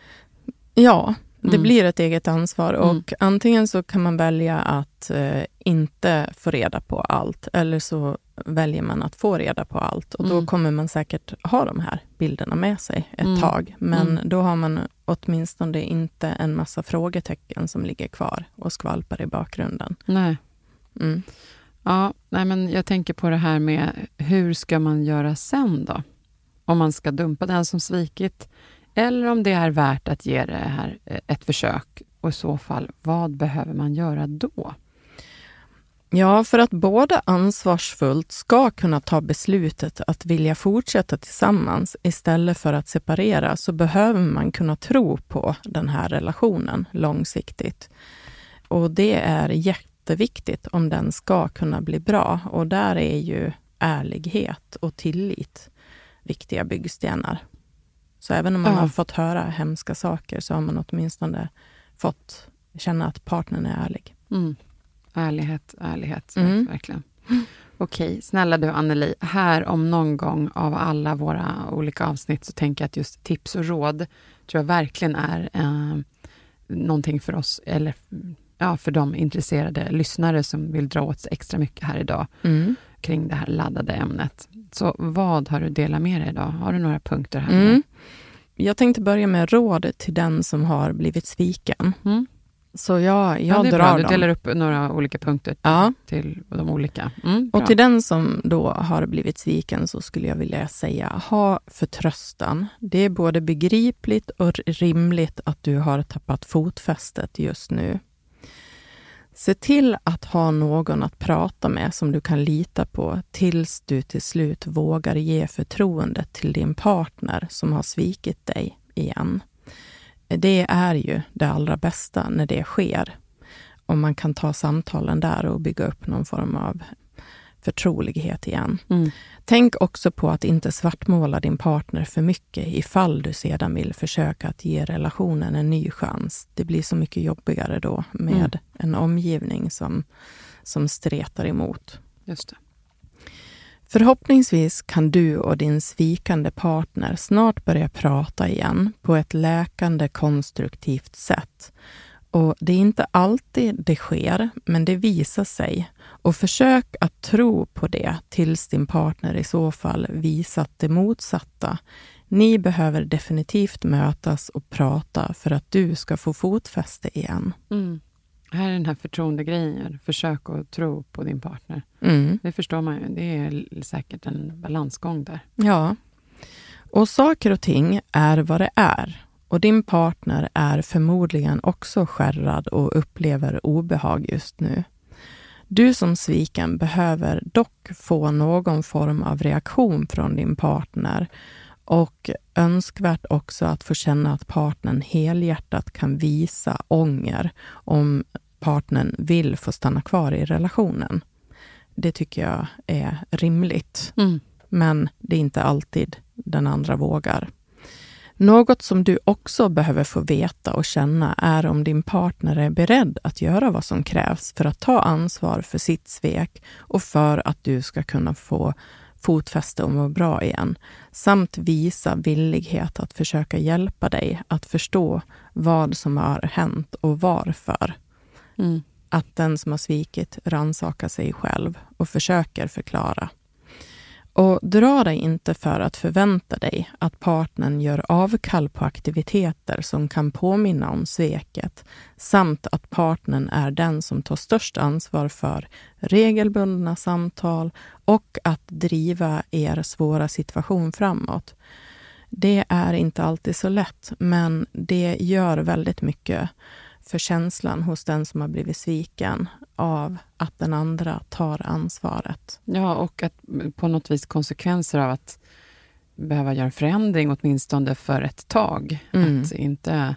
[SPEAKER 2] Ja, det mm. blir ett eget ansvar och mm. antingen så kan man välja att eh, inte få reda på allt, eller så väljer man att få reda på allt. Och mm. då kommer man säkert ha de här bilderna med sig ett mm. tag. Men mm. då har man åtminstone inte en massa frågetecken som ligger kvar och skvalpar i bakgrunden.
[SPEAKER 1] Nej. Mm. Ja, nej men jag tänker på det här med hur ska man göra sen då? Om man ska dumpa den som svikit, eller om det är värt att ge det här eh, ett försök. Och i så fall, vad behöver man göra då?
[SPEAKER 2] Ja, för att båda ansvarsfullt ska kunna ta beslutet att vilja fortsätta tillsammans istället för att separera, så behöver man kunna tro på den här relationen långsiktigt. Och det är jätteviktigt om den ska kunna bli bra. Och där är ju ärlighet och tillit viktiga byggstenar. Så även om man ja. har fått höra hemska saker, så har man åtminstone fått känna att partnern är ärlig.
[SPEAKER 1] Mm. Ärlighet, ärlighet, mm. verkligen. Okej, snälla du Anneli, här om någon gång av alla våra olika avsnitt så tänker jag att just tips och råd tror jag verkligen är eh, någonting för oss, eller ja, för de intresserade lyssnare som vill dra åt sig extra mycket här idag
[SPEAKER 2] Mm.
[SPEAKER 1] kring det här laddade ämnet. Så vad har du delat med dig idag? Har du några punkter här?
[SPEAKER 2] Mm. Jag tänkte börja med råd till den som har blivit sviken.
[SPEAKER 1] Mm.
[SPEAKER 2] Så jag,
[SPEAKER 1] Ja,
[SPEAKER 2] jag
[SPEAKER 1] det är
[SPEAKER 2] drar
[SPEAKER 1] bra. Du
[SPEAKER 2] dem.
[SPEAKER 1] delar upp några olika punkter
[SPEAKER 2] Ja,
[SPEAKER 1] till de olika. Mm,
[SPEAKER 2] och till den som då har blivit sviken så skulle jag vilja säga, ha förtröstan. Det är både begripligt och rimligt att du har tappat fotfästet just nu. Se till att ha någon att prata med som du kan lita på tills du till slut vågar ge förtroendet till din partner som har svikit dig igen. Det är ju det allra bästa när det sker. Om man kan ta samtalen där och bygga upp någon form av förtrolighet igen.
[SPEAKER 1] Mm.
[SPEAKER 2] Tänk också på att inte svartmåla din partner för mycket ifall du sedan vill försöka att ge relationen en ny chans. Det blir så mycket jobbigare då med
[SPEAKER 1] Mm.
[SPEAKER 2] en omgivning som, som stretar emot.
[SPEAKER 1] Just det.
[SPEAKER 2] Förhoppningsvis kan du och din svikande partner snart börja prata igen på ett läkande konstruktivt sätt. Och Det är inte alltid det sker, men det visar sig. Och försök att tro på det tills din partner i så fall visat det motsatta. Ni behöver definitivt mötas och prata för att du ska få fotfäste igen.
[SPEAKER 1] Mm. Här är den här förtroendegrejen. Försök att tro på din partner.
[SPEAKER 2] Mm.
[SPEAKER 1] Det förstår man ju. Det är säkert en balansgång där.
[SPEAKER 2] Ja. Och saker och ting är vad det är. Och din partner är förmodligen också skärrad och upplever obehag just nu. Du som sviken behöver dock få någon form av reaktion från din partner och önskvärt också att få känna att partnern helhjärtat kan visa ånger om partnern vill få stanna kvar i relationen. Det tycker jag är rimligt
[SPEAKER 1] Mm.
[SPEAKER 2] men det är inte alltid den andra vågar. Något som du också behöver få veta och känna är om din partner är beredd att göra vad som krävs för att ta ansvar för sitt svek och för att du ska kunna få fotfäste och må bra igen, samt visa villighet att försöka hjälpa dig att förstå vad som har hänt och varför.
[SPEAKER 1] Mm.
[SPEAKER 2] Att den som har svikit rannsakar sig själv och försöker förklara. Och dra dig inte för att förvänta dig att partnern gör avkall på aktiviteter som kan påminna om sveket, samt att partnern är den som tar störst ansvar för regelbundna samtal och att driva er svåra situation framåt. Det är inte alltid så lätt, men det gör väldigt mycket för känslan hos den som har blivit sviken av att den andra tar ansvaret.
[SPEAKER 1] Ja, och att på något vis konsekvenser av att behöva göra förändring åtminstone för ett tag.
[SPEAKER 2] Mm.
[SPEAKER 1] Att inte,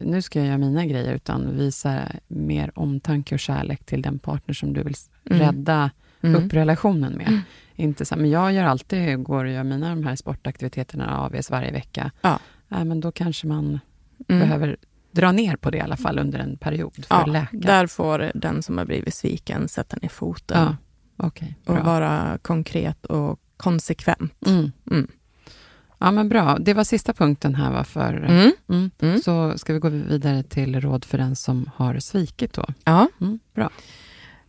[SPEAKER 1] nu ska jag göra mina grejer, utan visa mer omtanke och kärlek till den partner som du vill
[SPEAKER 2] Mm.
[SPEAKER 1] rädda
[SPEAKER 2] Mm.
[SPEAKER 1] upp relationen med.
[SPEAKER 2] Mm.
[SPEAKER 1] Inte så här, men jag gör alltid, går och gör mina de här sportaktiviteterna AVs varje vecka.
[SPEAKER 2] Ja.
[SPEAKER 1] Nej, men då kanske man
[SPEAKER 2] Mm.
[SPEAKER 1] behöver dra ner på det i alla fall under en period för att
[SPEAKER 2] Ja,
[SPEAKER 1] läka.
[SPEAKER 2] där får den som har blivit sviken sätta ner foten
[SPEAKER 1] Ja, okej.
[SPEAKER 2] och vara konkret och konsekvent.
[SPEAKER 1] Mm.
[SPEAKER 2] Mm.
[SPEAKER 1] Ja, men bra. Det var sista punkten här va, för...
[SPEAKER 2] Mm.
[SPEAKER 1] Mm.
[SPEAKER 2] Mm.
[SPEAKER 1] Så ska vi gå vidare till råd för den som har svikit då.
[SPEAKER 2] Ja.
[SPEAKER 1] Mm. Bra.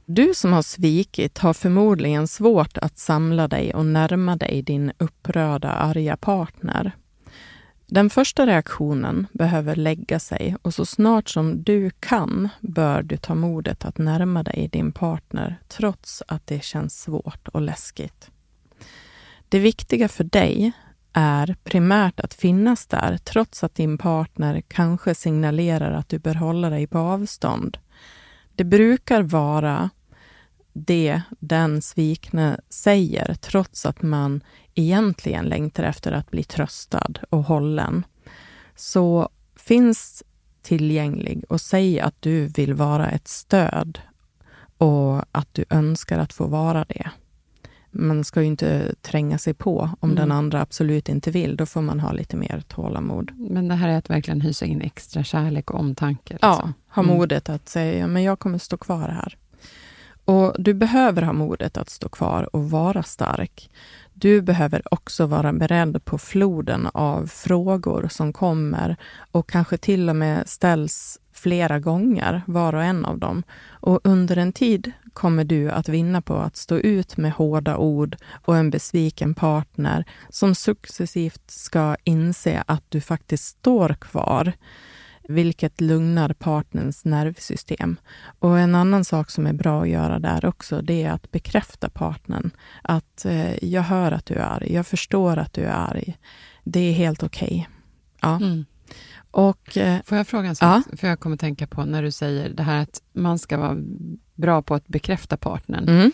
[SPEAKER 2] Du som har svikit har förmodligen svårt att samla dig och närma dig din upprörda, arga partner. Den första reaktionen behöver lägga sig och så snart som du kan bör du ta modet att närma dig din partner trots att det känns svårt och läskigt. Det viktiga för dig är primärt att finnas där trots att din partner kanske signalerar att du bör hålla dig på avstånd. Det brukar vara det den svikne säger trots att man egentligen längtar efter att bli tröstad och hållen. Så finns tillgänglig och säg att du vill vara ett stöd och att du önskar att få vara det. Man ska ju inte tränga sig på om
[SPEAKER 1] Mm.
[SPEAKER 2] den andra absolut inte vill. Då får man ha lite mer tålamod.
[SPEAKER 1] Men det här är att verkligen hysa in extra kärlek och omtanke.
[SPEAKER 2] Ja,
[SPEAKER 1] liksom.
[SPEAKER 2] ha
[SPEAKER 1] Mm.
[SPEAKER 2] modet att säga, men jag kommer stå kvar här. Och du behöver ha modet att stå kvar och vara stark. Du behöver också vara beredd på floden av frågor som kommer och kanske till och med ställs flera gånger, var och en av dem. Och under en tid kommer du att vinna på att stå ut med hårda ord och en besviken partner som successivt ska inse att du faktiskt står kvar vilket lugnar partnerns nervsystem. Och en annan sak som är bra att göra där också, det är att bekräfta partnern. Att eh, jag hör att du är arg, jag förstår att du är arg. Det är helt okej. Okay. Ja. Mm.
[SPEAKER 1] Och, eh, Får jag fråga en sak? Ja? För jag kommer tänka på när du säger det här att man ska vara bra på att bekräfta partnern. Mm.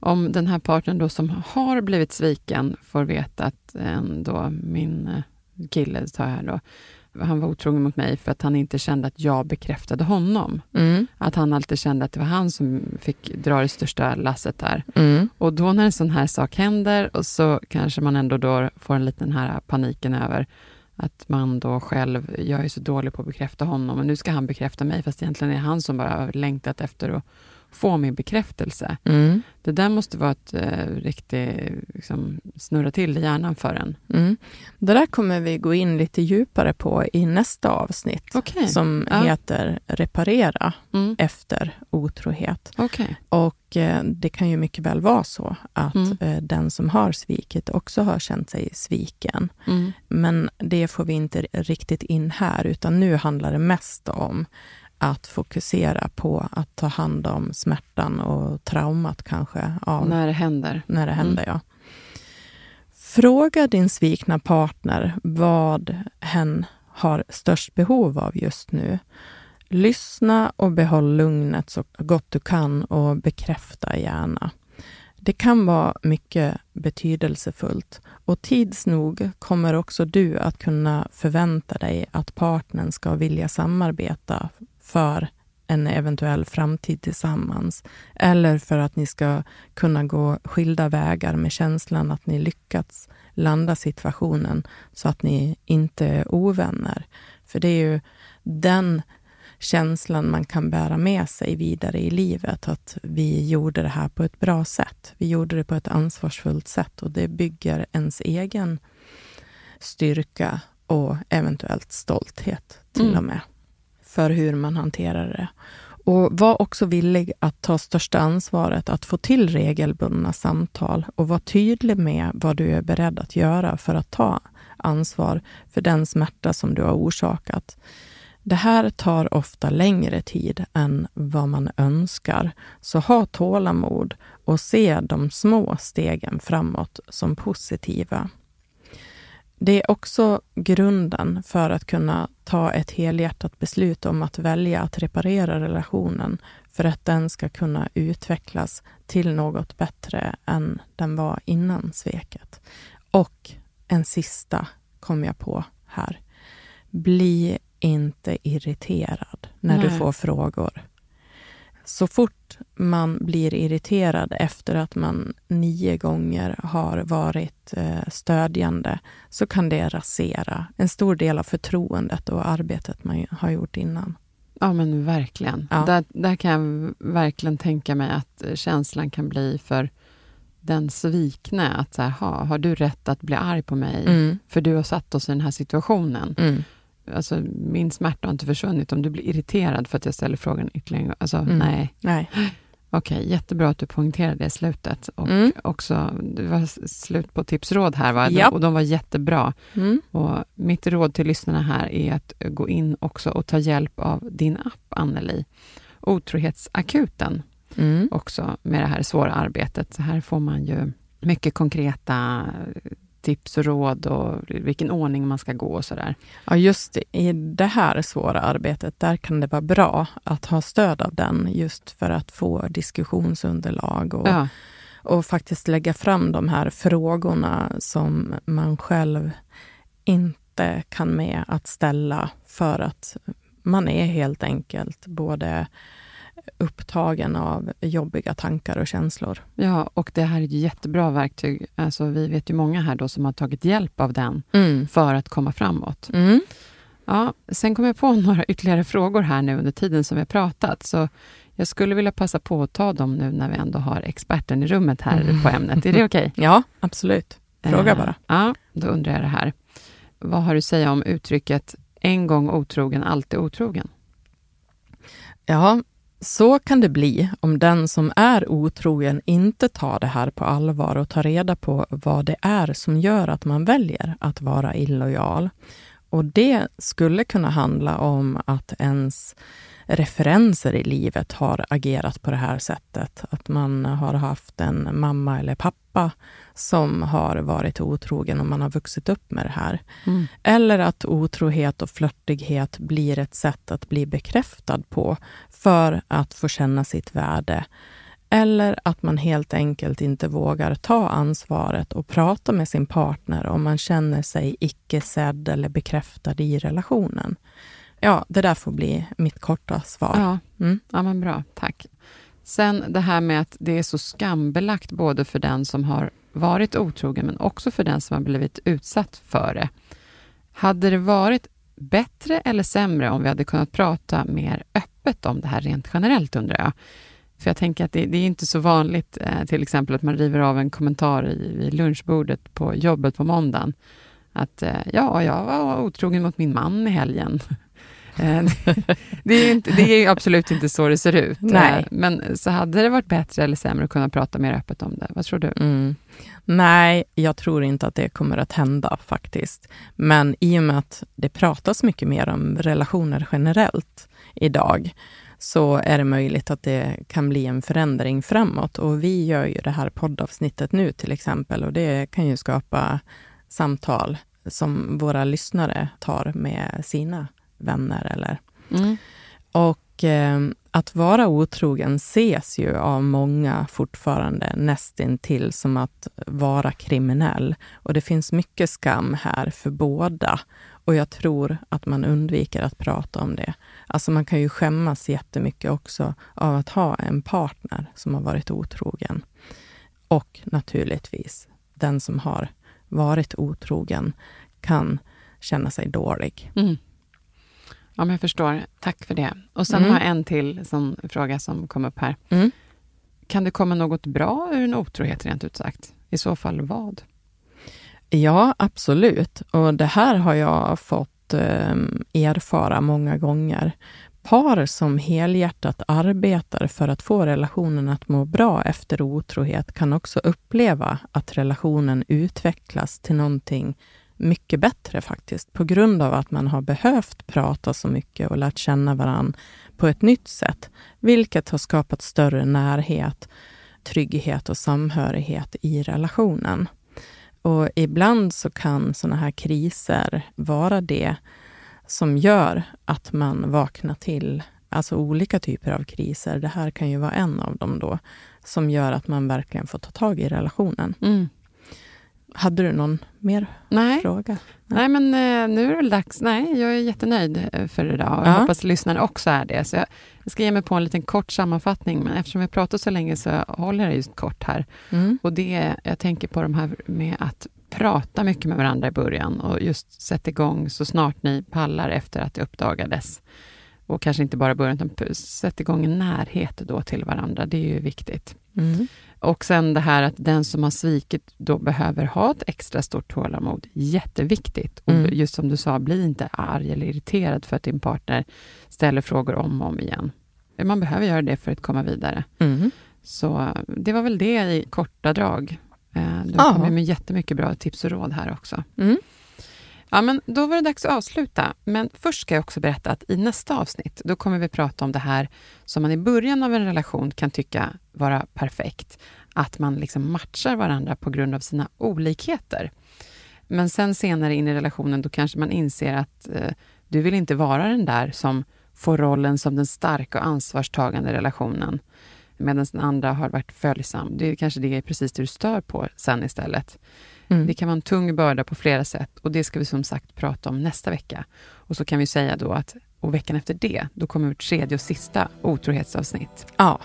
[SPEAKER 1] Om den här partnern då som har blivit sviken får veta att ändå min eh, kille, tar här då, han var otrogen mot mig för att han inte kände att jag bekräftade honom. Mm. Att han alltid kände att det var han som fick dra det största lasset där. Mm. Och då när en sån här sak händer, och så kanske man ändå då får en liten här paniken över att man då själv, jag är så dålig på att bekräfta honom, och nu ska han bekräfta mig, fast egentligen är det han som bara längtat efter att få min bekräftelse. Mm. Det där måste vara ett eh, riktigt liksom, snurra till i hjärnan för en. Mm.
[SPEAKER 2] Det där kommer vi gå in lite djupare på i nästa avsnitt, okay. som ja. heter Reparera mm. efter otrohet.
[SPEAKER 1] Okay.
[SPEAKER 2] Och eh, det kan ju mycket väl vara så att mm. eh, den som har svikit också har känt sig sviken. Mm. Men det får vi inte riktigt in här, utan nu handlar det mest om att fokusera på att ta hand om smärtan och traumat kanske.
[SPEAKER 1] Av, när det händer.
[SPEAKER 2] När det händer, mm. ja. Fråga din svikna partner vad hen har störst behov av just nu. Lyssna och behåll lugnet så gott du kan och bekräfta gärna. Det kan vara mycket betydelsefullt och tids nog kommer också du att kunna förvänta dig att partnern ska vilja samarbeta för en eventuell framtid tillsammans. Eller för att ni ska kunna gå skilda vägar med känslan att ni lyckats landa situationen så att ni inte är ovänner. För det är ju den känslan man kan bära med sig vidare i livet, att vi gjorde det här på ett bra sätt. Vi gjorde det på ett ansvarsfullt sätt och det bygger ens egen styrka och eventuellt stolthet till mm. och med för hur man hanterar det. Och var också villig att ta största ansvaret att få till regelbundna samtal och var tydlig med vad du är beredd att göra för att ta ansvar för den smärta som du har orsakat. Det här tar ofta längre tid än vad man önskar, så ha tålamod och se de små stegen framåt som positiva. Det är också grunden för att kunna ta ett helhjärtat beslut om att välja att reparera relationen för att den ska kunna utvecklas till något bättre än den var innan sveket. Och en sista kom jag på här. Bli inte irriterad när Nej. du får frågor. Så fort man blir irriterad efter att man nio gånger har varit eh, stödjande, så kan det rasera en stor del av förtroendet och arbetet man har gjort innan.
[SPEAKER 1] Ja, men verkligen. Ja. Där, där kan jag verkligen tänka mig att känslan kan bli för den svikne, att så här, ha, har du rätt att bli arg på mig, mm. för du har satt oss i den här situationen. Mm alltså, min smärta har inte försvunnit. Om du blir irriterad för att jag ställer frågan ytterligare en gång. Alltså, mm. nej.
[SPEAKER 2] nej.
[SPEAKER 1] Okej, okay, jättebra att du poängterade det i slutet. Och mm. också, det var slut på tipsråd här, va? Yep. och de var jättebra. Mm. Och mitt råd till lyssnarna här är att gå in också och ta hjälp av din app, Anneli. Otrohetsakuten, mm. också med det här svåra arbetet. Så här får man ju mycket konkreta tips och råd och vilken ordning man ska gå och sådär.
[SPEAKER 2] Ja, just i det här svåra arbetet, där kan det vara bra att ha stöd av den, just för att få diskussionsunderlag och, ja. och faktiskt lägga fram de här frågorna som man själv inte kan med att ställa, för att man är helt enkelt både upptagen av jobbiga tankar och känslor.
[SPEAKER 1] Ja, och det här är ett jättebra verktyg. Alltså, vi vet ju många här då som har tagit hjälp av den mm. för att komma framåt. Mm. Ja, sen kom jag på några ytterligare frågor här nu under tiden som vi har pratat. Så Jag skulle vilja passa på att ta dem nu när vi ändå har experten i rummet här mm. på ämnet. Är det okej? Okay?
[SPEAKER 2] Ja, absolut. Fråga bara. Uh,
[SPEAKER 1] ja, då undrar jag det här. Vad har du att säga om uttrycket en gång otrogen, alltid otrogen?
[SPEAKER 2] Ja, så kan det bli om den som är otrogen inte tar det här på allvar och tar reda på vad det är som gör att man väljer att vara illojal. Och det skulle kunna handla om att ens referenser i livet har agerat på det här sättet. Att man har haft en mamma eller pappa som har varit otrogen och man har vuxit upp med det här. Mm. Eller att otrohet och flörtighet blir ett sätt att bli bekräftad på för att få känna sitt värde. Eller att man helt enkelt inte vågar ta ansvaret och prata med sin partner om man känner sig icke sedd eller bekräftad i relationen. Ja, det där får bli mitt korta svar.
[SPEAKER 1] Ja, mm. ja men bra. Tack. Sen det här med att det är så skambelagt både för den som har varit otrogen, men också för den som har blivit utsatt för det. Hade det varit bättre eller sämre om vi hade kunnat prata mer öppet om det här rent generellt, undrar jag? För jag tänker att det, det är inte så vanligt, eh, till exempel att man river av en kommentar i, vid lunchbordet på jobbet på måndagen. Att eh, ja, jag var otrogen mot min man i helgen. Eh, det, är inte, det är absolut inte så det ser ut.
[SPEAKER 2] Nej. Eh,
[SPEAKER 1] men så hade det varit bättre eller sämre att kunna prata mer öppet om det? Vad tror du?
[SPEAKER 2] Mm. Nej, jag tror inte att det kommer att hända faktiskt. Men i och med att det pratas mycket mer om relationer generellt idag, så är det möjligt att det kan bli en förändring framåt. Och vi gör ju det här poddavsnittet nu till exempel och det kan ju skapa samtal som våra lyssnare tar med sina vänner. Eller. Mm. Och eh, att vara otrogen ses ju av många fortfarande nästintill som att vara kriminell. Och det finns mycket skam här för båda. Och jag tror att man undviker att prata om det. Alltså man kan ju skämmas jättemycket också av att ha en partner som har varit otrogen. Och naturligtvis, den som har varit otrogen kan känna sig dålig. Mm.
[SPEAKER 1] Ja, men jag förstår. Tack för det. Och sen mm. har jag en till som, fråga som kom upp här. Mm. Kan det komma något bra ur en otrohet, rent ut sagt? I så fall vad?
[SPEAKER 2] Ja, absolut. Och det här har jag fått eh, erfara många gånger. Par som helhjärtat arbetar för att få relationen att må bra efter otrohet kan också uppleva att relationen utvecklas till någonting mycket bättre faktiskt, på grund av att man har behövt prata så mycket och lärt känna varann på ett nytt sätt, vilket har skapat större närhet, trygghet och samhörighet i relationen. Och ibland så kan sådana här kriser vara det som gör att man vaknar till, alltså olika typer av kriser. Det här kan ju vara en av dem då, som gör att man verkligen får ta tag i relationen. Mm. Hade du någon mer
[SPEAKER 1] Nej.
[SPEAKER 2] fråga?
[SPEAKER 1] Nej, men eh, nu är det dags. Nej, jag är jättenöjd eh, för idag och jag hoppas att lyssnarna också är det. Så jag, ska ge mig på en liten kort sammanfattning, men eftersom vi pratat så länge så håller jag just kort här. Mm. Och det, jag tänker på de här med att prata mycket med varandra i början och just sätta igång så snart ni pallar efter att det uppdagades. Och kanske inte bara början, utan sätt igång en närhet då till varandra. Det är ju viktigt. Mm. Och sen det här att den som har svikit då behöver ha ett extra stort tålamod. Jätteviktigt. Mm. Och just som du sa, bli inte arg eller irriterad för att din partner ställer frågor om och om igen. Man behöver göra det för att komma vidare. Mm. Så det var väl det i korta drag. Eh, du har kommit med jättemycket bra tips och råd här också. Mm. Ja, men då var det dags att avsluta. Men först ska jag också berätta att i nästa avsnitt, då kommer vi prata om det här som man i början av en relation kan tycka vara perfekt. Att man liksom matchar varandra på grund av sina olikheter. Men sen senare in i relationen, då kanske man inser att eh, du vill inte vara den där som får rollen som den starka och ansvarstagande relationen, medan den andra har varit följsam. Det är kanske det är precis det du stör på sen istället. Mm. Det kan vara en tung börda på flera sätt och det ska vi som sagt prata om nästa vecka. Och så kan vi säga då att och veckan efter det, då kommer vårt tredje och sista otrohetsavsnitt.
[SPEAKER 2] Ja.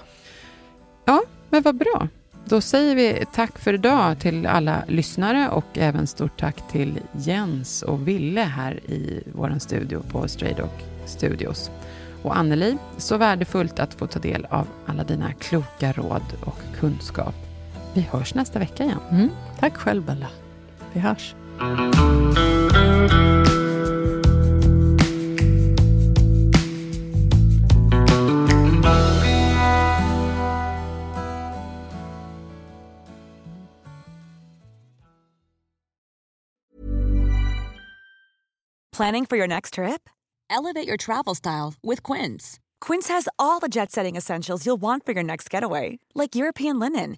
[SPEAKER 1] Ja, men vad bra. Då säger vi tack för idag till alla lyssnare och även stort tack till Jens och Ville här i vår studio på Stray Dog Studios. Och Anneli, så värdefullt att få ta del av alla dina kloka råd och kunskap. Vi hörs nästa vecka igen.
[SPEAKER 2] Mm. Tack själv Bella. Vi hörs.
[SPEAKER 4] Planning for your next trip? Elevate your travel style with Quince. Quince has all the jet setting essentials you'll want for your next getaway, like European linen,